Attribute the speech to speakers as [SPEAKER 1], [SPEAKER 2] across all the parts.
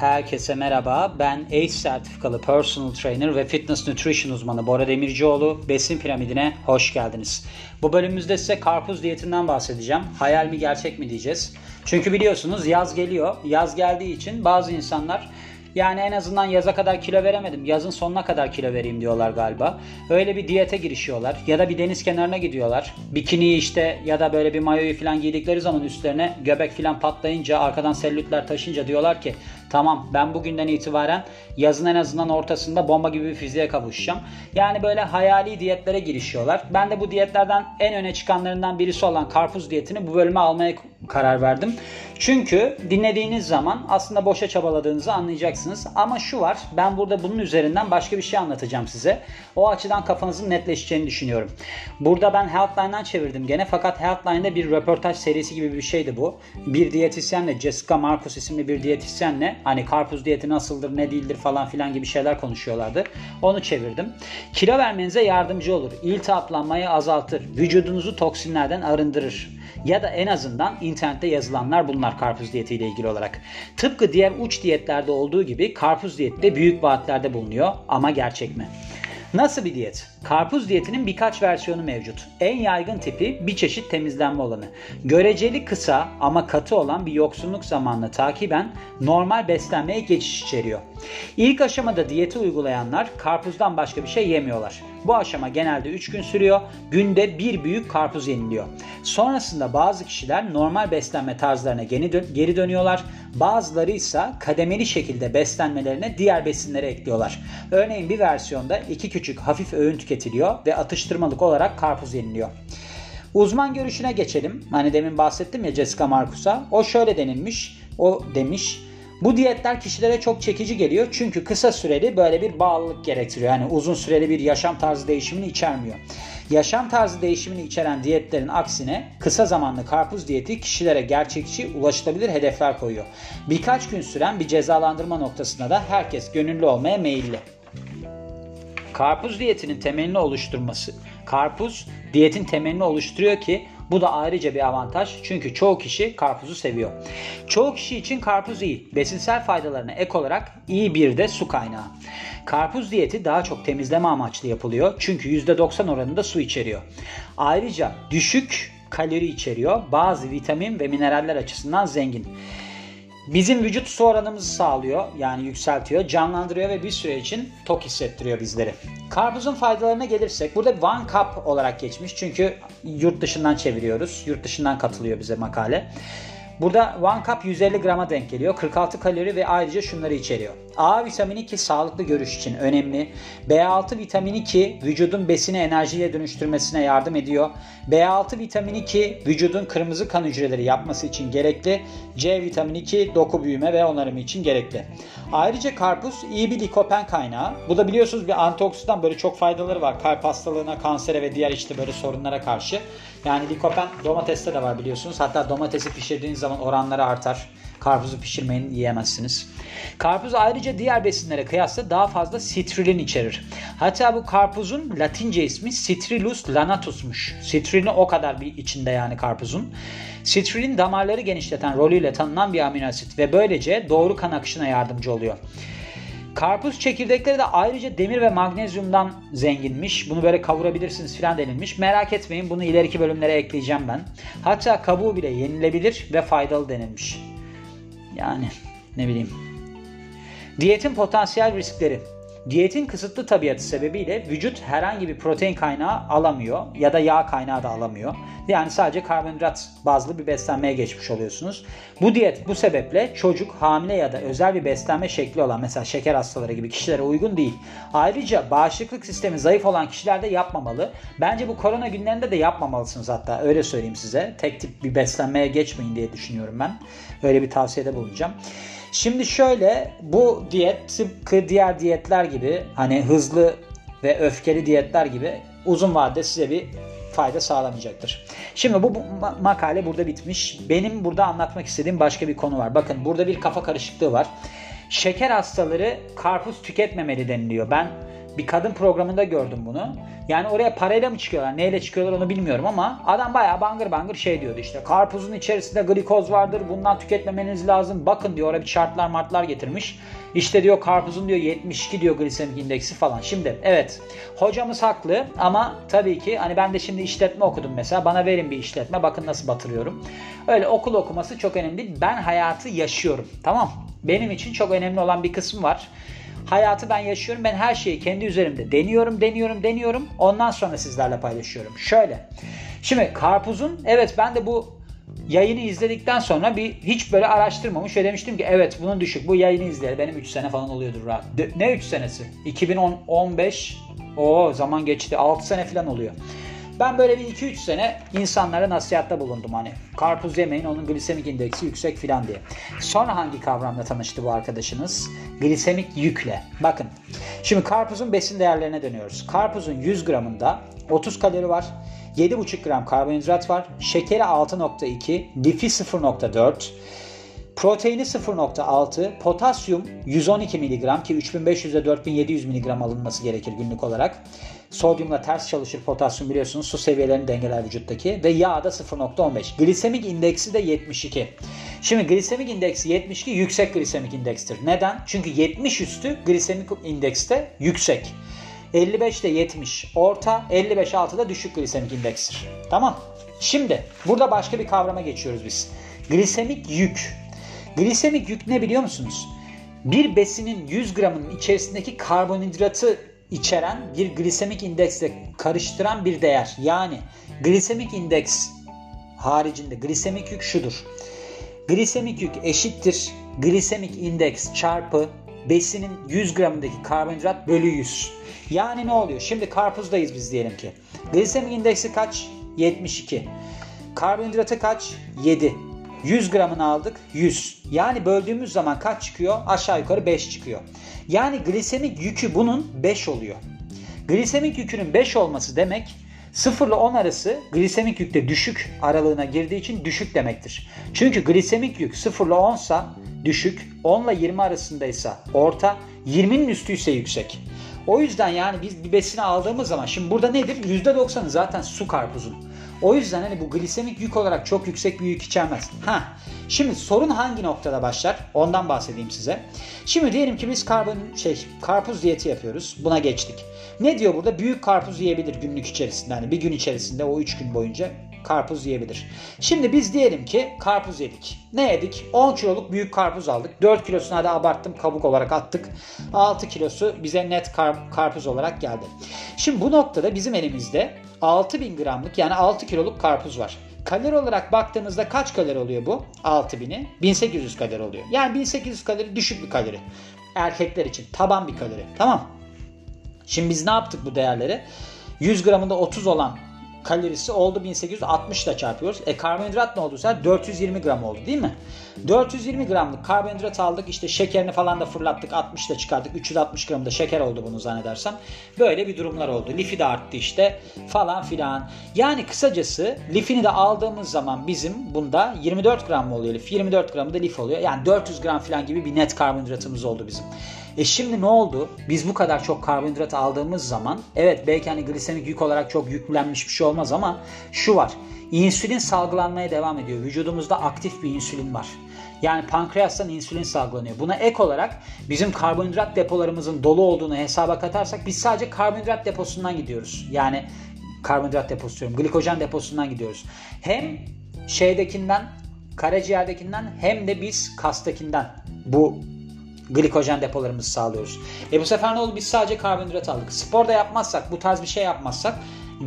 [SPEAKER 1] Herkese merhaba. Ben ACE sertifikalı personal trainer ve fitness nutrition uzmanı Bora Demircioğlu. Besin piramidine hoş geldiniz. Bu bölümümüzde size karpuz diyetinden bahsedeceğim. Hayal mi gerçek mi diyeceğiz. Çünkü biliyorsunuz yaz geliyor. Yaz geldiği için bazı insanlar yani en azından yaza kadar kilo veremedim. Yazın sonuna kadar kilo vereyim diyorlar galiba. Öyle bir diyete girişiyorlar. Ya da bir deniz kenarına gidiyorlar. Bikini işte ya da böyle bir mayoyu falan giydikleri zaman üstlerine göbek falan patlayınca arkadan sellütler taşınca diyorlar ki tamam ben bugünden itibaren yazın en azından ortasında bomba gibi bir fiziğe kavuşacağım. Yani böyle hayali diyetlere girişiyorlar. Ben de bu diyetlerden en öne çıkanlarından birisi olan karpuz diyetini bu bölüme almaya karar verdim. Çünkü dinlediğiniz zaman aslında boşa çabaladığınızı anlayacaksınız. Ama şu var ben burada bunun üzerinden başka bir şey anlatacağım size. O açıdan kafanızın netleşeceğini düşünüyorum. Burada ben Healthline'dan çevirdim gene fakat Healthline'da bir röportaj serisi gibi bir şeydi bu. Bir diyetisyenle Jessica Marcus isimli bir diyetisyenle hani karpuz diyeti nasıldır ne değildir falan filan gibi şeyler konuşuyorlardı. Onu çevirdim. Kilo vermenize yardımcı olur. İltihaplanmayı azaltır. Vücudunuzu toksinlerden arındırır ya da en azından internette yazılanlar bunlar karpuz diyetiyle ilgili olarak. Tıpkı diğer uç diyetlerde olduğu gibi karpuz diyeti de büyük vaatlerde bulunuyor ama gerçek mi? Nasıl bir diyet? Karpuz diyetinin birkaç versiyonu mevcut. En yaygın tipi bir çeşit temizlenme olanı. Göreceli kısa ama katı olan bir yoksunluk zamanını takiben normal beslenmeye geçiş içeriyor. İlk aşamada diyeti uygulayanlar karpuzdan başka bir şey yemiyorlar. Bu aşama genelde 3 gün sürüyor. Günde bir büyük karpuz yeniliyor. Sonrasında bazı kişiler normal beslenme tarzlarına geri dönüyorlar. Bazıları ise kademeli şekilde beslenmelerine diğer besinleri ekliyorlar. Örneğin bir versiyonda iki küçük hafif öğün tüketiliyor ve atıştırmalık olarak karpuz yeniliyor. Uzman görüşüne geçelim. Hani demin bahsettim ya Jessica Marcus'a. O şöyle denilmiş. O demiş. Bu diyetler kişilere çok çekici geliyor çünkü kısa süreli böyle bir bağlılık gerektiriyor. Yani uzun süreli bir yaşam tarzı değişimini içermiyor. Yaşam tarzı değişimini içeren diyetlerin aksine kısa zamanlı karpuz diyeti kişilere gerçekçi, ulaşılabilir hedefler koyuyor. Birkaç gün süren bir cezalandırma noktasında da herkes gönüllü olmaya meyilli. Karpuz diyetinin temelini oluşturması. Karpuz diyetin temelini oluşturuyor ki bu da ayrıca bir avantaj çünkü çoğu kişi karpuzu seviyor. Çoğu kişi için karpuz iyi. Besinsel faydalarına ek olarak iyi bir de su kaynağı. Karpuz diyeti daha çok temizleme amaçlı yapılıyor çünkü %90 oranında su içeriyor. Ayrıca düşük kalori içeriyor. Bazı vitamin ve mineraller açısından zengin. Bizim vücut su oranımızı sağlıyor yani yükseltiyor, canlandırıyor ve bir süre için tok hissettiriyor bizleri. Karpuzun faydalarına gelirsek burada one cup olarak geçmiş çünkü yurt dışından çeviriyoruz. Yurt dışından katılıyor bize makale. Burada one cup 150 grama denk geliyor. 46 kalori ve ayrıca şunları içeriyor. A vitamini ki sağlıklı görüş için önemli. B6 vitamini ki vücudun besini enerjiye dönüştürmesine yardım ediyor. B6 vitamini ki vücudun kırmızı kan hücreleri yapması için gerekli. C vitamini ki doku büyüme ve onarımı için gerekli. Ayrıca karpuz iyi bir likopen kaynağı. Bu da biliyorsunuz bir antioksidan böyle çok faydaları var. Kalp hastalığına, kansere ve diğer işte böyle sorunlara karşı. Yani likopen domateste de var biliyorsunuz. Hatta domatesi pişirdiğiniz zaman oranları artar. Karpuzu pişirmeyin yiyemezsiniz. Karpuz ayrıca diğer besinlere kıyasla daha fazla sitrilin içerir. Hatta bu karpuzun latince ismi Citrilus lanatus'muş. Sitrilini o kadar bir içinde yani karpuzun. Sitrilin damarları genişleten rolüyle tanınan bir amino asit ve böylece doğru kan akışına yardımcı oluyor. Karpuz çekirdekleri de ayrıca demir ve magnezyumdan zenginmiş. Bunu böyle kavurabilirsiniz filan denilmiş. Merak etmeyin bunu ileriki bölümlere ekleyeceğim ben. Hatta kabuğu bile yenilebilir ve faydalı denilmiş. Yani ne bileyim. Diyetin potansiyel riskleri. Diyetin kısıtlı tabiatı sebebiyle vücut herhangi bir protein kaynağı alamıyor ya da yağ kaynağı da alamıyor. Yani sadece karbonhidrat bazlı bir beslenmeye geçmiş oluyorsunuz. Bu diyet bu sebeple çocuk, hamile ya da özel bir beslenme şekli olan mesela şeker hastaları gibi kişilere uygun değil. Ayrıca bağışıklık sistemi zayıf olan kişiler de yapmamalı. Bence bu korona günlerinde de yapmamalısınız hatta öyle söyleyeyim size. Tek tip bir beslenmeye geçmeyin diye düşünüyorum ben. Öyle bir tavsiyede bulunacağım. Şimdi şöyle bu diyet tıpkı diğer diyetler gibi hani hızlı ve öfkeli diyetler gibi uzun vadede size bir fayda sağlamayacaktır. Şimdi bu, bu makale burada bitmiş. Benim burada anlatmak istediğim başka bir konu var. Bakın burada bir kafa karışıklığı var. Şeker hastaları karpuz tüketmemeli deniliyor. Ben Bir kadın programında gördüm bunu. Yani oraya parayla mı çıkıyorlar, neyle çıkıyorlar onu bilmiyorum ama adam bayağı bangır bangır şey diyordu işte. Karpuzun içerisinde glikoz vardır, bundan tüketmemeniz lazım. Bakın diyor oraya bir şartlar martlar getirmiş. İşte diyor karpuzun diyor 72 diyor glisemik indeksi falan. Şimdi evet hocamız haklı ama tabii ki hani ben de şimdi işletme okudum mesela. Bana verin bir işletme bakın nasıl batırıyorum. Öyle okul okuması çok önemli değil. Ben hayatı yaşıyorum. Tamam Benim için çok önemli olan bir kısmı var. Hayatı ben yaşıyorum. Ben her şeyi kendi üzerimde deniyorum, deniyorum, deniyorum. Ondan sonra sizlerle paylaşıyorum. Şöyle. Şimdi karpuzun evet ben de bu yayını izledikten sonra bir hiç böyle araştırmamış ve demiştim ki evet bunun düşük. Bu yayını izleyelim. Benim 3 sene falan oluyordur rahat. Ne 3 senesi? 2015 o zaman geçti. 6 sene falan oluyor. Ben böyle bir 2-3 sene insanlara nasihatta bulundum hani. Karpuz yemeyin onun glisemik indeksi yüksek filan diye. Sonra hangi kavramla tanıştı bu arkadaşınız? Glisemik yükle. Bakın. Şimdi karpuzun besin değerlerine dönüyoruz. Karpuzun 100 gramında 30 kalori var. 7,5 gram karbonhidrat var. Şekeri 6.2, lifi 0.4, proteini 0.6, potasyum 112 mg ki 3500 ile 4700 mg alınması gerekir günlük olarak. Sodyumla ters çalışır potasyum biliyorsunuz su seviyelerini dengeler vücuttaki ve yağ da 0.15. Glisemik indeksi de 72. Şimdi glisemik indeksi 72 yüksek glisemik indekstir. Neden? Çünkü 70 üstü glisemik indekste yüksek. 55 de 70 orta, 55 altı da düşük glisemik indekstir. Tamam. Şimdi burada başka bir kavrama geçiyoruz biz. Glisemik yük. Glisemik yük ne biliyor musunuz? Bir besinin 100 gramının içerisindeki karbonhidratı içeren bir glisemik indeksle karıştıran bir değer. Yani glisemik indeks haricinde glisemik yük şudur. Glisemik yük eşittir glisemik indeks çarpı besinin 100 gramındaki karbonhidrat bölü 100. Yani ne oluyor? Şimdi karpuzdayız biz diyelim ki. Glisemik indeksi kaç? 72. Karbonhidratı kaç? 7. 100 gramını aldık 100. Yani böldüğümüz zaman kaç çıkıyor? Aşağı yukarı 5 çıkıyor. Yani glisemik yükü bunun 5 oluyor. Glisemik yükünün 5 olması demek 0 ile 10 arası glisemik yükte düşük aralığına girdiği için düşük demektir. Çünkü glisemik yük 0 ile 10 ise düşük, 10 ile 20 arasındaysa orta, 20'nin üstü ise yüksek. O yüzden yani biz bir besini aldığımız zaman şimdi burada nedir? %90'ı zaten su karpuzun. O yüzden hani bu glisemik yük olarak çok yüksek bir yük içermez. Ha. Şimdi sorun hangi noktada başlar? Ondan bahsedeyim size. Şimdi diyelim ki biz karbon şey karpuz diyeti yapıyoruz. Buna geçtik. Ne diyor burada? Büyük karpuz yiyebilir günlük içerisinde. Hani bir gün içerisinde o 3 gün boyunca karpuz yiyebilir. Şimdi biz diyelim ki karpuz yedik. Ne yedik? 10 kiloluk büyük karpuz aldık. 4 kilosunu hadi abarttım kabuk olarak attık. 6 kilosu bize net kar karpuz olarak geldi. Şimdi bu noktada bizim elimizde 6000 gramlık yani 6 kiloluk karpuz var. Kalori olarak baktığımızda kaç kalori oluyor bu? 6000'i 1800 kalori oluyor. Yani 1800 kalori düşük bir kalori. Erkekler için taban bir kalori. Tamam. Şimdi biz ne yaptık bu değerleri? 100 gramında 30 olan kalorisi oldu 1860 ile çarpıyoruz. E karbonhidrat ne oldu? 420 gram oldu değil mi? 420 gramlık karbonhidrat aldık. İşte şekerini falan da fırlattık. 60 ile çıkardık. 360 gram da şeker oldu bunu zannedersem. Böyle bir durumlar oldu. Lifi de arttı işte falan filan. Yani kısacası lifini de aldığımız zaman bizim bunda 24 gram mı oluyor lif? 24 gramı da lif oluyor. Yani 400 gram falan gibi bir net karbonhidratımız oldu bizim. E şimdi ne oldu? Biz bu kadar çok karbonhidrat aldığımız zaman evet belki hani glisemik yük olarak çok yüklenmiş bir şey olmaz ama şu var. İnsülin salgılanmaya devam ediyor. Vücudumuzda aktif bir insülin var. Yani pankreastan insülin salgılanıyor. Buna ek olarak bizim karbonhidrat depolarımızın dolu olduğunu hesaba katarsak biz sadece karbonhidrat deposundan gidiyoruz. Yani karbonhidrat deposu diyorum. Glikojen deposundan gidiyoruz. Hem şeydekinden karaciğerdekinden hem de biz kastakinden bu glikojen depolarımızı sağlıyoruz. E bu sefer ne oldu? Biz sadece karbonhidrat aldık. Spor da yapmazsak, bu tarz bir şey yapmazsak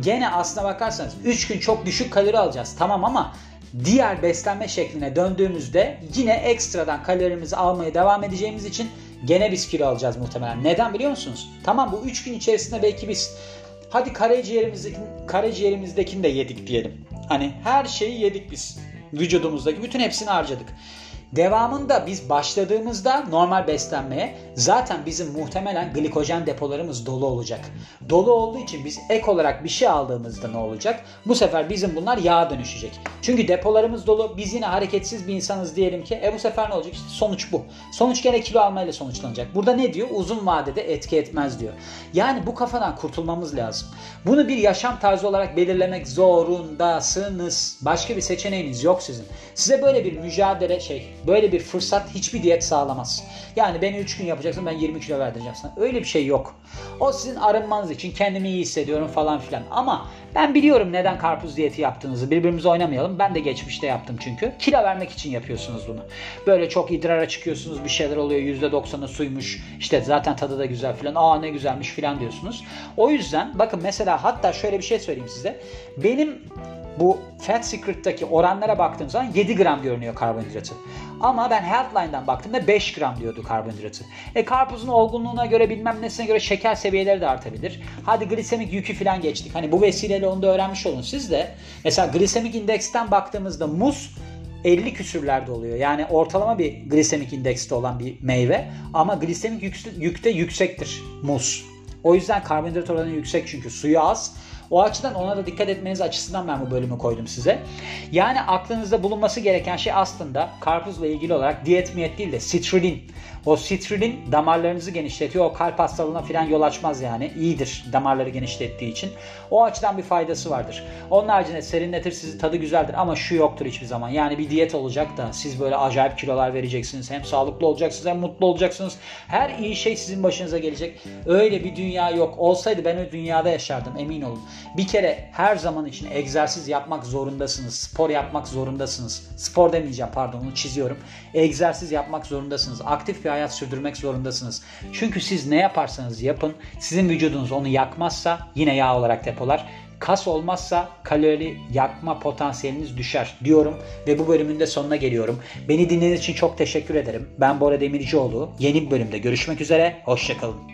[SPEAKER 1] gene aslına bakarsanız 3 gün çok düşük kalori alacağız. Tamam ama diğer beslenme şekline döndüğümüzde yine ekstradan kalorimizi almaya devam edeceğimiz için gene biz kilo alacağız muhtemelen. Neden biliyor musunuz? Tamam bu 3 gün içerisinde belki biz hadi karaciğerimizdeki, karaciğerimizdekini de yedik diyelim. Hani her şeyi yedik biz. Vücudumuzdaki bütün hepsini harcadık. Devamında biz başladığımızda normal beslenmeye zaten bizim muhtemelen glikojen depolarımız dolu olacak. Dolu olduğu için biz ek olarak bir şey aldığımızda ne olacak? Bu sefer bizim bunlar yağa dönüşecek. Çünkü depolarımız dolu. Biz yine hareketsiz bir insanız diyelim ki. E bu sefer ne olacak? İşte sonuç bu. Sonuç gene kilo almayla sonuçlanacak. Burada ne diyor? Uzun vadede etki etmez diyor. Yani bu kafadan kurtulmamız lazım. Bunu bir yaşam tarzı olarak belirlemek zorundasınız. Başka bir seçeneğiniz yok sizin. Size böyle bir mücadele şey, böyle bir fırsat hiçbir diyet sağlamaz. Yani beni 3 gün yapacaksın ben 20 kilo verdireceğim sana. Öyle bir şey yok. O sizin arınmanız için kendimi iyi hissediyorum falan filan. Ama ben biliyorum neden karpuz diyeti yaptığınızı. Birbirimize oynamayalım. Ben de geçmişte yaptım çünkü. Kilo vermek için yapıyorsunuz bunu. Böyle çok idrara çıkıyorsunuz. Bir şeyler oluyor. %90'ı suymuş. İşte zaten tadı da güzel filan. Aa ne güzelmiş filan diyorsunuz. O yüzden bakın mesela hatta şöyle bir şey söyleyeyim size. Benim bu Fat Secret'taki oranlara baktığım zaman 7 gram görünüyor karbonhidratı. Ama ben Healthline'dan baktığımda 5 gram diyordu karbonhidratı. E karpuzun olgunluğuna göre bilmem nesine göre şeker seviyeleri de artabilir. Hadi glisemik yükü falan geçtik. Hani bu vesileyle onu da öğrenmiş olun siz de. Mesela glisemik indeksten baktığımızda muz 50 küsürlerde oluyor. Yani ortalama bir glisemik indekste olan bir meyve ama glisemik yükte yüksektir muz. O yüzden karbonhidrat oranı yüksek çünkü suyu az. O açıdan ona da dikkat etmeniz açısından ben bu bölümü koydum size. Yani aklınızda bulunması gereken şey aslında karpuzla ilgili olarak diyet miyet değil de sitrulin. O sitrulin damarlarınızı genişletiyor. O kalp hastalığına falan yol açmaz yani. İyidir damarları genişlettiği için. O açıdan bir faydası vardır. Onun haricinde serinletir sizi tadı güzeldir ama şu yoktur hiçbir zaman. Yani bir diyet olacak da siz böyle acayip kilolar vereceksiniz. Hem sağlıklı olacaksınız hem mutlu olacaksınız. Her iyi şey sizin başınıza gelecek. Öyle bir dünya yok. Olsaydı ben o dünyada yaşardım emin olun. Bir kere her zaman için egzersiz yapmak zorundasınız. Spor yapmak zorundasınız. Spor demeyeceğim pardon onu çiziyorum. Egzersiz yapmak zorundasınız. Aktif bir hayat sürdürmek zorundasınız. Çünkü siz ne yaparsanız yapın sizin vücudunuz onu yakmazsa yine yağ olarak depolar. Kas olmazsa kalori yakma potansiyeliniz düşer diyorum ve bu bölümün de sonuna geliyorum. Beni dinlediğiniz için çok teşekkür ederim. Ben Bora Demircioğlu. Yeni bir bölümde görüşmek üzere. Hoşçakalın.